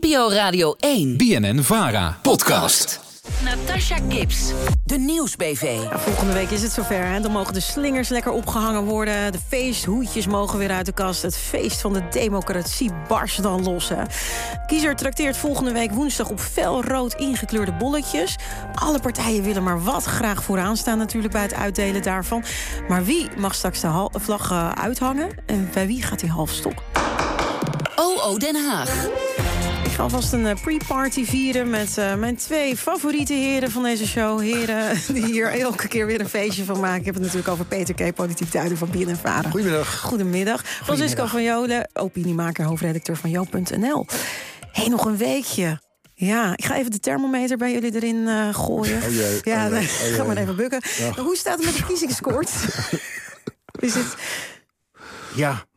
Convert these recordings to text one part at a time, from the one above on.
NPO Radio 1. BNN Vara. Podcast. Natasha Gibbs. De Nieuwsbv. Ja, volgende week is het zover. Hè? Dan mogen de slingers lekker opgehangen worden. De feesthoedjes mogen weer uit de kast. Het feest van de democratie barst dan los. Hè? Kiezer trakteert volgende week woensdag op felrood ingekleurde bolletjes. Alle partijen willen maar wat graag vooraan staan natuurlijk bij het uitdelen daarvan. Maar wie mag straks de vlag eh, uithangen? En bij wie gaat die half stok? OO Den Haag. Alvast een eh, pre-party vieren met eh, mijn twee favoriete heren van deze show. Heren die hier elke keer weer een feestje van maken. Ik heb het natuurlijk over Peter K., politiek duider van BNN Vara. Goedemiddag. Goedemiddag. Francisco van Jolen, opiniemaker, hoofdredacteur van Jo.nl. Hé, hey, nog een weekje. Ja, ik ga even de thermometer bij jullie erin eh, gooien. Oh jee, ja, oh jee, oh ga maar even bukken. Hoe staat het met de verkiezingskoorts? Is het... Ja.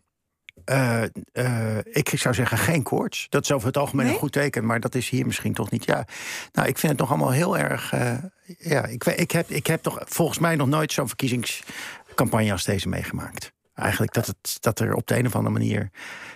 Eh, eh, ik zou zeggen geen koorts. Dat is over het algemeen Nee? een goed teken, maar dat is hier misschien toch niet. Ja, nou, ik vind het nog allemaal heel erg. eh, ja, ik, ik, heb, ik heb toch volgens mij nog nooit zo'n verkiezingscampagne als deze meegemaakt. Eigenlijk dat, het, dat er op de een of andere manier.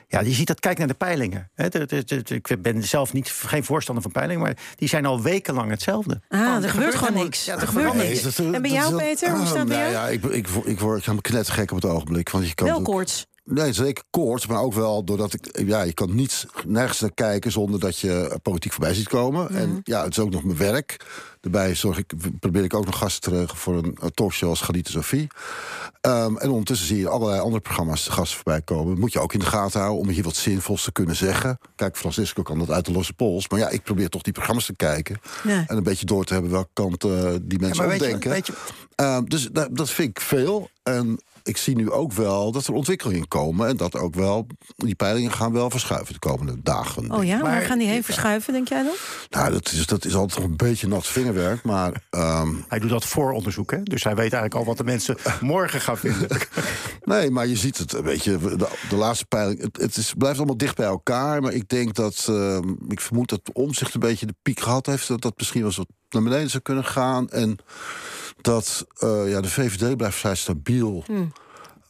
Ja, je ziet dat, kijk naar de peilingen. Hè, de- de- de- de- ik ben zelf niet, geen voorstander van peilingen, maar die zijn al wekenlang hetzelfde. Ah, Gewoon, er gebeurt gewoon niks. Ja, Er er gebeurt niks. En bij jou, Peter? Hoe Ah, staat het bij nou? Ja, ik, ik, ik word helemaal knettergek op het ogenblik. Want je kan Wel het- koorts. Nee, zeker koorts, maar ook wel doordat ik... Ja, je kan niet nergens naar kijken zonder dat je politiek voorbij ziet komen. Mhm. En ja, het is ook nog mijn werk. Daarbij zorg ik, probeer ik ook nog gasten te regelen voor een talkshow als Galite Sophie. Ehm, en ondertussen zie je allerlei andere programma's de gasten voorbij komen. Moet je ook in de gaten houden om hier wat zinvols te kunnen zeggen. Kijk, Francisco kan dat uit de losse pols. Maar ja, ik probeer toch die programma's te kijken. Ja. En een beetje door te hebben welke kant eh, die mensen maar weet je- opdenken. weet je- Ehm, dus da- dat vind ik veel. En ik zie nu ook wel dat er ontwikkelingen komen. En dat ook wel, die peilingen gaan wel verschuiven de komende dagen. Oh ja, waar gaan die heen verschuiven, denk jij dan? Nou, dat is, dat is altijd nog een beetje nat vingerwerk. Maar ehm, Hij doet dat voor onderzoek, hè? dus hij weet eigenlijk al wat de mensen morgen gaan vinden. nee, maar je ziet het, weet je, de, de laatste peiling. Het, het is, blijft allemaal dicht bij elkaar. Maar ik denk dat, ehm, ik vermoed dat Omzicht een beetje de piek gehad heeft. Dat dat misschien wel wat naar beneden zou kunnen gaan. En dat eh, ja, de VVD blijft vrij stabiel.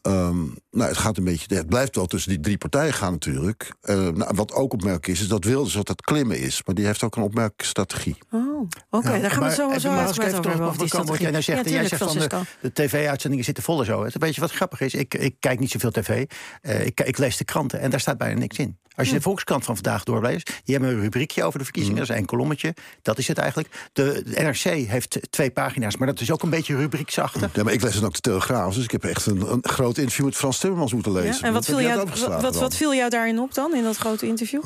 Ehm, nou, het gaat een beetje. Het blijft wel tussen die drie partijen gaan natuurlijk. Eh, nou, wat ook opmerkelijk is, is dat Wilders dat het klimmen is. Maar die heeft ook een opmerkelijke strategie. Oh, oké, daar gaan we zo, Maar- zo maar uitgebreid over hebben. over die jij nou zegt. Ja, en jij zegt van Francisco. de, de tv-uitzendingen zitten vol en zo. Het- Weet je wat grappig is? Ik, ik kijk niet zoveel tv. Eh, ik, ik lees de kranten en daar staat bijna niks in. Als je de Volkskrant van vandaag doorleest, die hebben een rubriekje over de verkiezingen. Hm. Dat is een kolommetje. Dat is het eigenlijk. De, de NRC heeft twee pagina's, maar dat is ook een beetje rubrieksachtig. Ja, maar ik lees dan ook de Telegraaf. Dus ik heb echt een, een groot interview met Frans Timmermans moeten lezen. Ja, en wat viel, jou, wat, wat viel jou daarin op dan, in dat grote interview?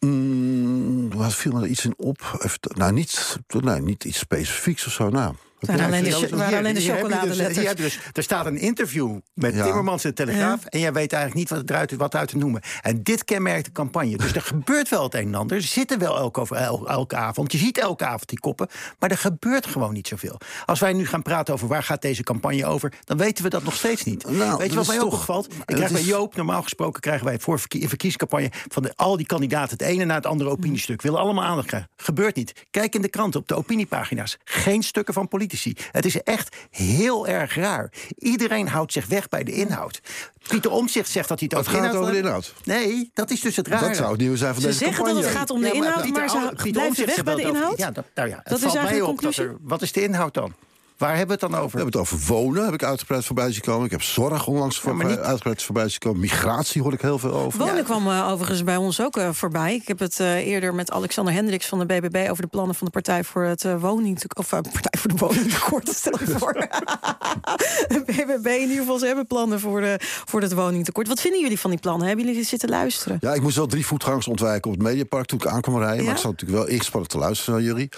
Mm, wat viel me er iets in op? Even, nou, niet, nee, niet iets specifieks of zo. Nou, Waren alleen de, Hier- alleen de dus- chocoladeletters. dus- er staat een interview met Ja. Timmermans in de Telegraaf. En jij weet eigenlijk niet wat eruit wat uit te noemen. En dit kenmerkt de campagne. Dus er gebeurt wel het een en ander. Er zitten wel elke, over- el- elke avond. Je ziet elke avond die koppen. Maar er gebeurt gewoon niet zoveel. Als wij nu gaan praten over waar gaat deze campagne over. dan weten we dat nog steeds niet. Nou, weet je wat mij ook opvalt? Ik krijg bij Joop, normaal gesproken krijgen wij voor een verkiezingscampagne. van de, al die kandidaten het ene na het andere opiniestuk. willen allemaal aandacht krijgen. Gebeurt niet. Kijk in de kranten op de opiniepagina's. Geen stukken van politici. Het is echt heel erg raar. Iedereen houdt zich weg bij de inhoud. Pieter Omtzigt zegt dat hij het Het over gaat inhoud over de inhoud. Nee, dat is dus het rare. Dat zou het nieuwe zijn van Ze deze zeggen campagne. dat het gaat om de Ja, maar inhoud, Pieter maar ze Pieter blijven weg zegt bij de inhoud? Ja, dat, nou ja, het Dat is valt mij eigenlijk op de dat er, conclusie? Wat is de inhoud dan? Waar hebben we het dan over? We hebben het over wonen, heb ik uitgebreid voorbij zien komen. Ik heb zorg onlangs voor, niet- uitgebreid voorbij zien komen. Migratie hoor ik heel veel over. Wonen kwam eh, overigens bij ons ook eh, voorbij. Ik heb het eh, eerder met Alexander Hendricks van de BBB... over de plannen van de Partij voor het uh, woning... Of uh, Partij voor de Woningtekort, stel je voor. de BBB in ieder geval, ze hebben plannen voor, de, voor het woningtekort. Wat vinden jullie van die plannen? Hebben jullie zitten luisteren? Ja, ik moest wel drie voetgangers ontwijken op het Mediapark toen ik aan kwam rijden. Ja? Maar ik zat natuurlijk wel ingespannen te luisteren naar jullie.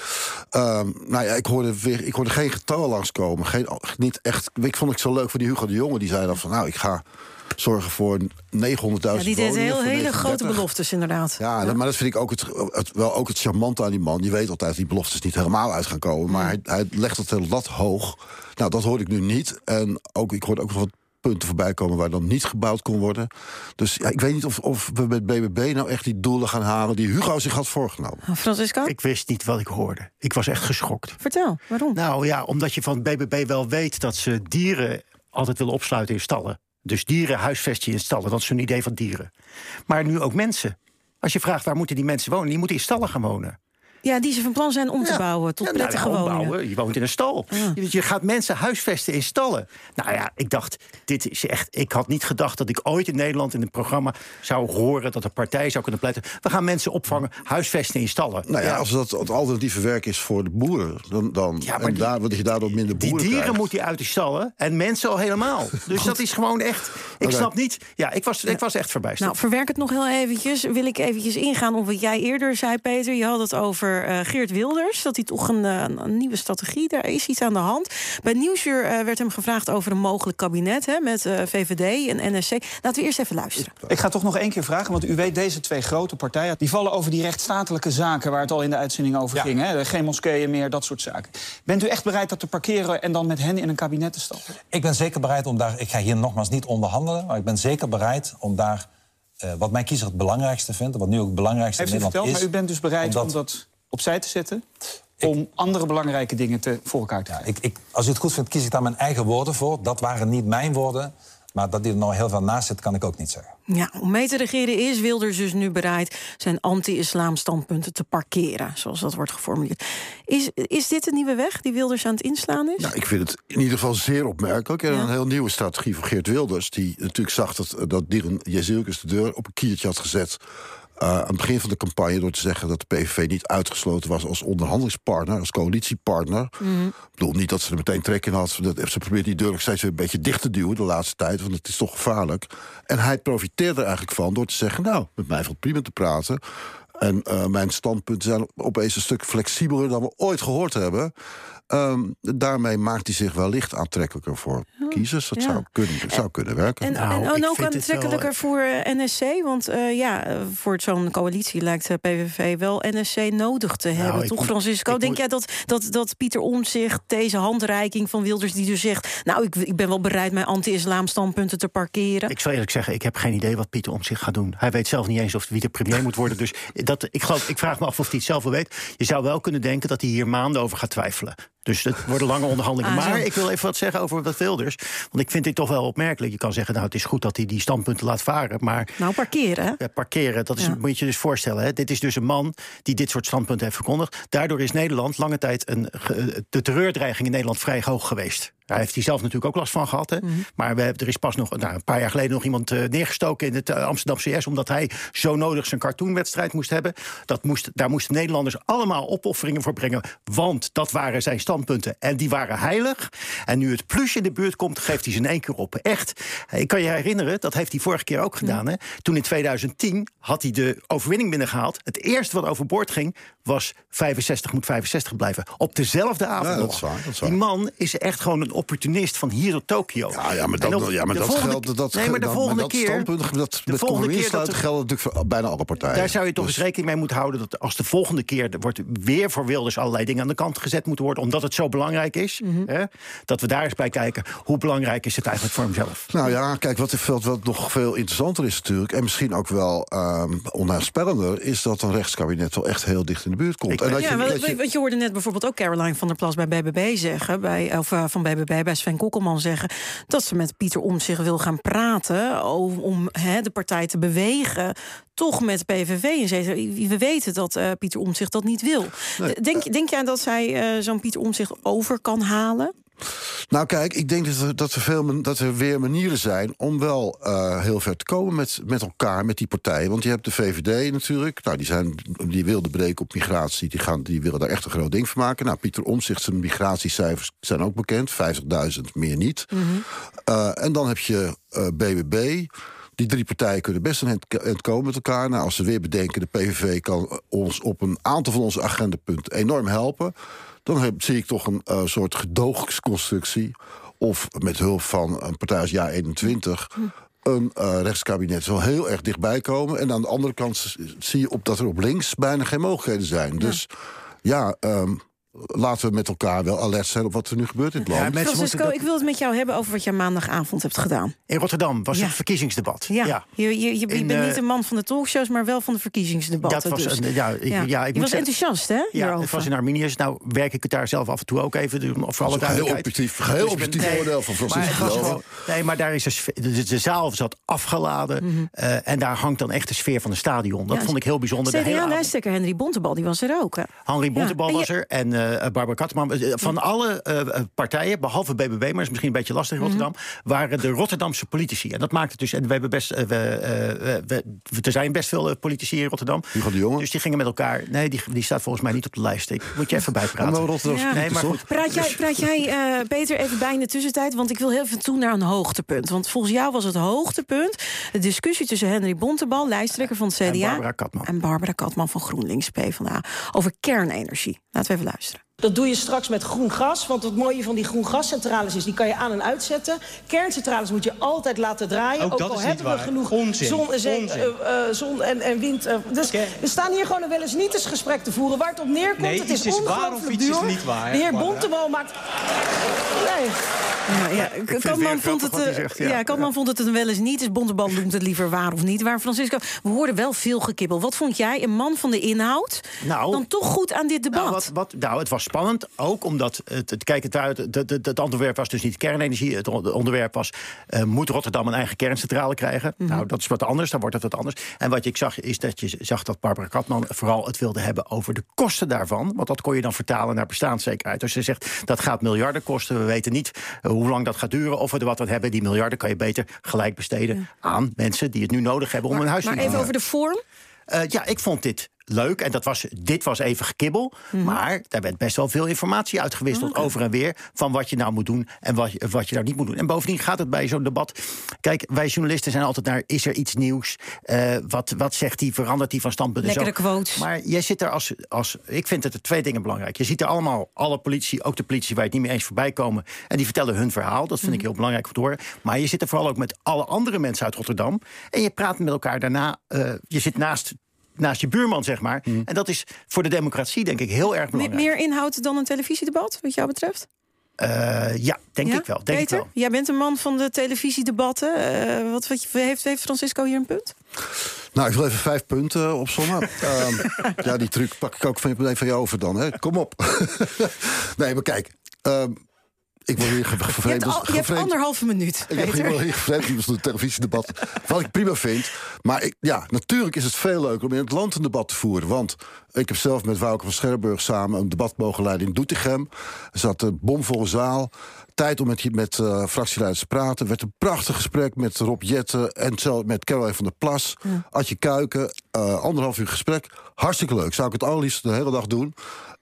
Ehm, nou ja, ik hoorde, weer, ik hoorde geen getallen langskomen. Geen, niet echt, ik vond het zo leuk voor die Hugo de Jonge. Die zei dan van, nou, ik ga zorgen voor 900.000 Ja, die deed heel, hele 39. grote beloftes, inderdaad. Ja, maar dat vind ik ook het, het, wel ook het charmante aan die man. Je weet altijd, die beloftes niet helemaal uit gaan komen. Maar hij, hij legt het heel lat hoog. Nou, dat hoorde ik nu niet. En ook, ik hoorde ook nog wat punten voorbij komen waar dan niet gebouwd kon worden. Dus ja, ik weet niet of, of we met BBB nou echt die doelen gaan halen die Hugo zich had voorgenomen. Francisco, Ik wist niet wat ik hoorde. Ik was echt geschokt. vertel, waarom? Nou ja, omdat je van BBB wel weet dat ze dieren altijd willen opsluiten in stallen. Dus dieren huisvesten je in stallen. Dat is hun idee van dieren. Maar nu ook mensen. Als je vraagt waar moeten die mensen wonen, die moeten in stallen gaan wonen. Ja, die ze van plan zijn om te Ja. bouwen tot Ja, nou prettige woningen. ombouwen. Je woont in een stal. Je, je gaat mensen huisvesten in stallen. Nou ja, ik dacht, dit is echt. Ik had niet gedacht dat ik ooit in Nederland in een programma zou horen dat een partij zou kunnen pleiten. We gaan mensen opvangen, huisvesten in stallen. Nou ja, als dat het alternatieve werk is voor de boeren, dan, dan Ja, maar en die- daar, dat je daardoor minder Die boeren dieren krijgt. moet hij uit de stallen en mensen al helemaal. Dus dat is gewoon echt. Ik snap niet. Ja, ik was, ik was echt verbijsterd. Nou, verwerk het nog heel eventjes. Wil ik eventjes ingaan op wat jij eerder zei, Peter. Je had het over eh, Geert Wilders. Dat hij toch een, eh, een nieuwe strategie. Daar is iets aan de hand. Bij Nieuwsuur eh, werd hem gevraagd over een mogelijk kabinet hè, met eh, VVD en NSC. Laten we eerst even luisteren. Ik ga toch nog één keer vragen, want u weet, deze twee grote partijen... die vallen over die rechtsstatelijke zaken waar het al in de uitzending over Ja. ging. Hè? Geen moskeeën meer, dat soort zaken. Bent u echt bereid dat te parkeren en dan met hen in een kabinet te stappen? Ik ben zeker bereid om daar, ik ga hier nogmaals niet onderhandelen, maar ik ben zeker bereid om daar, eh, wat mijn kiezer het belangrijkste vindt, wat nu ook het belangrijkste Heeft in Nederland verteld, is. maar u bent dus bereid om omdat- dat opzij te zetten... om andere belangrijke dingen te, voor elkaar te Ja, krijgen? ik, ik, als u het goed vindt, kies ik daar mijn eigen woorden voor. Dat waren niet mijn woorden, maar dat die er nou heel veel naast zit, kan ik ook niet zeggen. Ja, om mee te regeren is Wilders dus nu bereid zijn anti-islam standpunten te parkeren, zoals dat wordt geformuleerd. Is, is dit een nieuwe weg die Wilders aan het inslaan is? Nou, ik vind het in ieder geval zeer opmerkelijk. En Ja. een heel nieuwe strategie van Geert Wilders... die natuurlijk zag dat, dat Dieren Jezielkes de deur op een kiertje had gezet... eh, aan het begin van de campagne door te zeggen dat de PVV niet uitgesloten was als onderhandelingspartner, als coalitiepartner. Ik bedoel niet dat ze er meteen trek in had. Ze probeert die deur ook steeds weer een beetje dicht te duwen de laatste tijd, want het is toch gevaarlijk. En hij profiteerde er eigenlijk van door te zeggen: Nou, met mij valt prima te praten. En eh, mijn standpunten zijn opeens een stuk flexibeler dan we ooit gehoord hebben. Ehm, daarmee maakt hij zich wellicht aantrekkelijker voor kiezers. Dat ja. zou, kunnen, zou kunnen werken. En, Nou, en, ik en ook aantrekkelijker wel- voor eh, NSC. Want eh, ja, eh, voor zo'n coalitie lijkt eh, PVV wel NSC nodig te hebben. Nou, ik Toch, moet- Francisco? Denk moet- jij dat, dat, dat Pieter Omtzigt deze handreiking van Wilders... die dus zegt, nou, ik, ik ben wel bereid mijn anti-islam standpunten te parkeren... Ik zal eerlijk zeggen, ik heb geen idee wat Pieter om zich gaat doen. Hij weet zelf niet eens of wie de premier moet worden. Dus dat, ik, geloof, ik vraag me af of hij het zelf wel weet. Je zou wel kunnen denken dat hij hier maanden over gaat twijfelen. Dus het worden lange onderhandelingen. Ah, zo. maar ik wil even wat zeggen over wat Wilders. Want ik vind dit toch wel opmerkelijk. Je kan zeggen, nou, het is goed dat hij die standpunten laat varen. Maar Nou, parkeren, ja, parkeren, dat is, Ja. moet je dus voorstellen. Hè? Dit is dus een man die dit soort standpunten heeft verkondigd. Daardoor is Nederland lange tijd een, de terreurdreiging in Nederland vrij hoog geweest. Daar heeft hij zelf natuurlijk ook last van gehad. Hè? Mhm. Maar we, hebben- er is pas nog nou, een paar jaar geleden nog iemand eh, neergestoken in het eh, Amsterdam CS. Omdat hij zo nodig zijn cartoonwedstrijd moest hebben. Dat moest, daar moesten Nederlanders allemaal opofferingen voor brengen. Want dat waren zijn standpunten. En die waren heilig. En nu het plusje in de buurt komt, geeft hij ze in één keer op. Echt. Ik kan je herinneren, dat heeft hij vorige keer ook gedaan. Hè? Toen in 2010 had hij de overwinning binnengehaald. Het eerste wat overboord ging, was 65 moet 65 blijven. Op dezelfde avond Ja, dat nog. is waar, dat is waar. Die man is echt gewoon een opportunist van hier tot Tokio. Ja, ja, maar dat, ja, maar de dat volgende- geldt. Dat, nee, maar de dat, volgende dat keer... standpunt dat de met volgende keer dat er- geldt natuurlijk voor bijna alle partijen. Daar zou je toch Dus- eens rekening mee moeten houden... dat als de volgende keer er wordt weer voor Wilders allerlei dingen aan de kant gezet moeten worden... omdat het zo belangrijk is, hè, dat we daar eens bij kijken... hoe belangrijk is het eigenlijk voor hemzelf. Nou ja, kijk, wat, wat, wat nog veel interessanter is natuurlijk... en misschien ook wel ehm onheilspellender... is dat een rechtskabinet wel echt heel dicht in de buurt komt. Ik en dat Ja, je, wel, dat je- want je hoorde net bijvoorbeeld ook Caroline van der Plas bij BBB zeggen, bij, of eh, van BBB bij Sven Kokkelman zeggen, dat ze met Pieter Omtzigt wil gaan praten om, om hè, de partij te bewegen, toch met PVV in zee. We weten dat eh, Pieter Omtzigt dat niet wil. denk, denk jij dat zij eh, zo'n Pieter Omtzigt over kan halen? Nou kijk, ik denk dat er, dat er, veel, dat er weer manieren zijn... om wel eh, heel ver te komen met, met elkaar, met die partijen. Want je hebt de VVD natuurlijk. Nou, die, zijn, die wilden breken op migratie. Die, gaan, die willen daar echt een groot ding van maken. Nou, Pieter Omtzigt, zijn migratiecijfers zijn ook bekend. 50.000, meer niet. Eh, en dan heb je eh, BBB... Die drie partijen kunnen best eind- eind komen met elkaar. Nou, als ze weer bedenken, de PVV kan ons op een aantal van onze agendapunten enorm helpen. Dan heb, zie ik toch een eh, soort gedoogsconstructie. Of met hulp van een partij als Ja 21. Een eh, rechtskabinet zal heel erg dichtbij komen. En aan de andere kant zie je op dat er op links bijna geen mogelijkheden zijn. Dus ja, ehm, laten we met elkaar wel alert zijn op wat er nu gebeurt in het land. Ja, mensen Francisco, dat- ik wil het met jou hebben over wat je maandagavond hebt gedaan. In Rotterdam was Ja. het verkiezingsdebat. Ja, Je, je, je, je In, bent eh, niet een man van de talkshows, maar wel van de verkiezingsdebatten. Dat was dus. een- ja, ik- ja, ik je moet was zeggen- enthousiast, hè? Ja, hierover? het was in Arminius. Nou werk ik het daar zelf af en toe ook even. doen, Of voor alle heel objectief, heel Dus ben- objectief oordeel van Francisco Nee, maar daar is de, sfeer- de, de zaal zat afgeladen. Mhm. eh, en daar hangt dan echt de sfeer van het stadion. Dat Ja, vond ik heel bijzonder. De hele avond. CDA-lijsttrekker Henry Bontebal, die was er ook. Henry Bontebal Ja, was er en eh Barbara Katteman. Eh, Van alle eh, eh, partijen, behalve BBB, maar dat is misschien een beetje lastig Mhm. in Rotterdam... waren de Rotterdamse politici. En dat maakt het dus... En we hebben best, eh, we, eh, we- we- er zijn best veel eh, politici in Rotterdam. Hugo de Jonge? Dus die gingen met elkaar... Nee, die, die staat volgens mij niet op de lijst. Ik moet je even bijpraten. Maar Rotterdamse Ja. Nee, maar goed. Praat jij, praat jij eh, Peter, even bij in de tussentijd? Want ik wil heel even toe naar een hoogtepunt. Want volgens jou was het hoogtepunt de discussie tussen Henry Bontebal, lijsttrekker van het CDA... En Barbara Katman. en Barbara Katman van GroenLinks PvdA over kernenergie. Laten we even luisteren. вечера. Dat doe je straks met groen gas. Want het mooie van die groen gascentrales is, die kan je aan en uitzetten. Kerncentrales moet je altijd laten draaien. Ook dat al is hebben niet we waar. genoeg Onzin. zon en, zee, Onzin. eh, eh, zon en, en wind. eh, dus we staan hier gewoon een wel eens niet eens gesprek te voeren. Waar het op neerkomt, Nee, het is is waar of ongelooflijk iets is duur. niet waar, De heer. Bontebal maakt... Nee. Ja, ja. vond het, zegt, ja. ja. Vond het een wel eens niet. Dus noemt het liever waar of niet waar. Francisco, we hoorden wel veel gekibbel. Wat vond jij, een man van de inhoud, Nou, dan toch goed aan dit debat? Nou, wat, wat, nou, het was spannend. Ook omdat, het, het, kijk, het, het, het, het onderwerp was dus niet kernenergie. Het on- onderwerp was, eh, moet Rotterdam een eigen kerncentrale krijgen? Mhm. Nou, dat is wat anders, dan wordt het wat anders. En wat ik zag, is dat je zag dat Barbara Katman vooral het wilde hebben over de kosten daarvan. Want dat kon je dan vertalen naar bestaanszekerheid. Dus ze zegt, dat gaat miljarden kosten. We weten niet eh, hoe lang dat gaat duren. Of we er wat aan hebben. Die miljarden kan je beter gelijk besteden aan mensen die het nu nodig hebben om een huis maar te even bouwen. over de vorm. Eh, ja, ik vond dit leuk. En dat was, dit was even gekibbel. Mhm. Maar daar werd best wel veel informatie uitgewisseld over en weer. Van wat je nou moet doen en wat je, wat je nou niet moet doen. En bovendien gaat het bij zo'n debat. Kijk, wij journalisten zijn altijd naar. Is er iets nieuws? Eh, wat, wat zegt hij? Verandert hij van standpunt? Lekkere quotes. Maar jij zit er als, als. Ik vind het er twee dingen belangrijk. Je ziet er allemaal alle politici, ook de politici waar je het niet mee eens voorbij komen. En die vertellen hun verhaal. Dat vind ik heel belangrijk om te horen. Maar je zit er vooral ook met alle andere mensen uit Rotterdam. En je praat met elkaar daarna. eh, je zit naast. Naast je buurman, zeg maar. En dat is voor de democratie, denk ik, heel erg belangrijk. meer inhoud dan een televisiedebat, wat jou betreft? Eh, ja, denk Ja? ik wel. Denk Peter, ik wel. jij bent een man van de televisiedebatten. Eh, wat, wat, heeft, heeft Francisco hier een punt? Nou, ik wil even vijf punten opzommen. Ehm, ja, die truc pak ik ook van, van jou over dan. Hè. Kom op. nee, maar kijk. ehm, ik word hier ge- Je hebt, gevreemd. al, je hebt anderhalve minuut, Ik heb Peter. hier gevreemd in het televisiedebat. Wat ik prima vind. Maar ik, ja, natuurlijk is het veel leuker om in het land een debat te voeren. Want ik heb zelf met Wouter van Scherburg samen een debat mogen leiden in Doetinchem. Er zat een bomvolle zaal. Tijd om met, met eh, fractieleiders te praten. Er werd een prachtig gesprek met Rob Jetten en zelf met Caroline van der Plas. Adje Kuiken. eh, anderhalf uur gesprek. Hartstikke leuk. Zou ik het allerliefst de hele dag doen.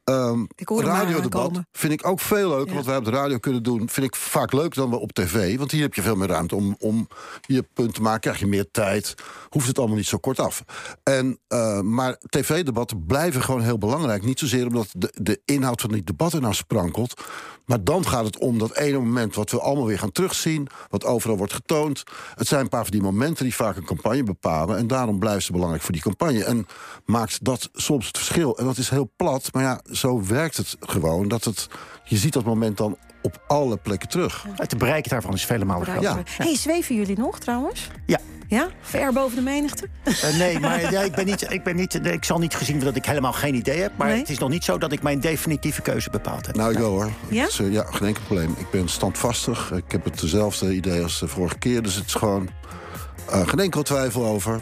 Ehm Ik hoor radiodebat vind ik ook veel leuker. Wat wij op de radio kunnen doen, vind ik vaak leuker dan we op tv. Want hier heb je veel meer ruimte om, om je punt te maken. Krijg je meer tijd. Hoeft het allemaal niet zo kort af. En, eh, maar tv-debatten blijven gewoon heel belangrijk. Niet zozeer omdat de, de inhoud van die debatten nou sprankelt. Maar dan gaat het om dat ene moment wat we allemaal weer gaan terugzien. Wat overal wordt getoond. Het zijn een paar van die momenten die vaak een campagne bepalen. En daarom blijven ze belangrijk voor die campagne. En maakt dat soms het verschil. En dat is heel plat. Maar ja, zo werkt het gewoon. Dat het, je ziet dat moment dan op alle plekken terug. Het bereiken daarvan is vele malen groter. Ja. Hey, zweven jullie nog trouwens? Ja. Ja? Ver boven de menigte? Eh, nee, maar ja, ik, ben niet, ik, ben niet, ik zal niet gezien dat ik helemaal geen idee heb. Maar Nee? het is nog niet zo dat ik mijn definitieve keuze bepaald heb. Nou, ik wel hoor. Ja? Het is, eh, ja, geen enkel probleem. Ik ben standvastig. Ik heb hetzelfde idee als de vorige keer. Dus het is gewoon eh, geen enkel twijfel over.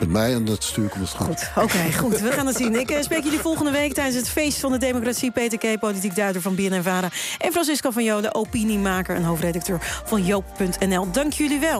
Met mij en het stuur komt het. Goed, oké, goed. We gaan het zien. Ik eh, spreek jullie volgende week tijdens het Feest van de Democratie. Peter K., politiek duider van BNN-Vara. En Francisco van Joden, opiniemaker en hoofdredacteur van Joop.nl. Dank jullie wel.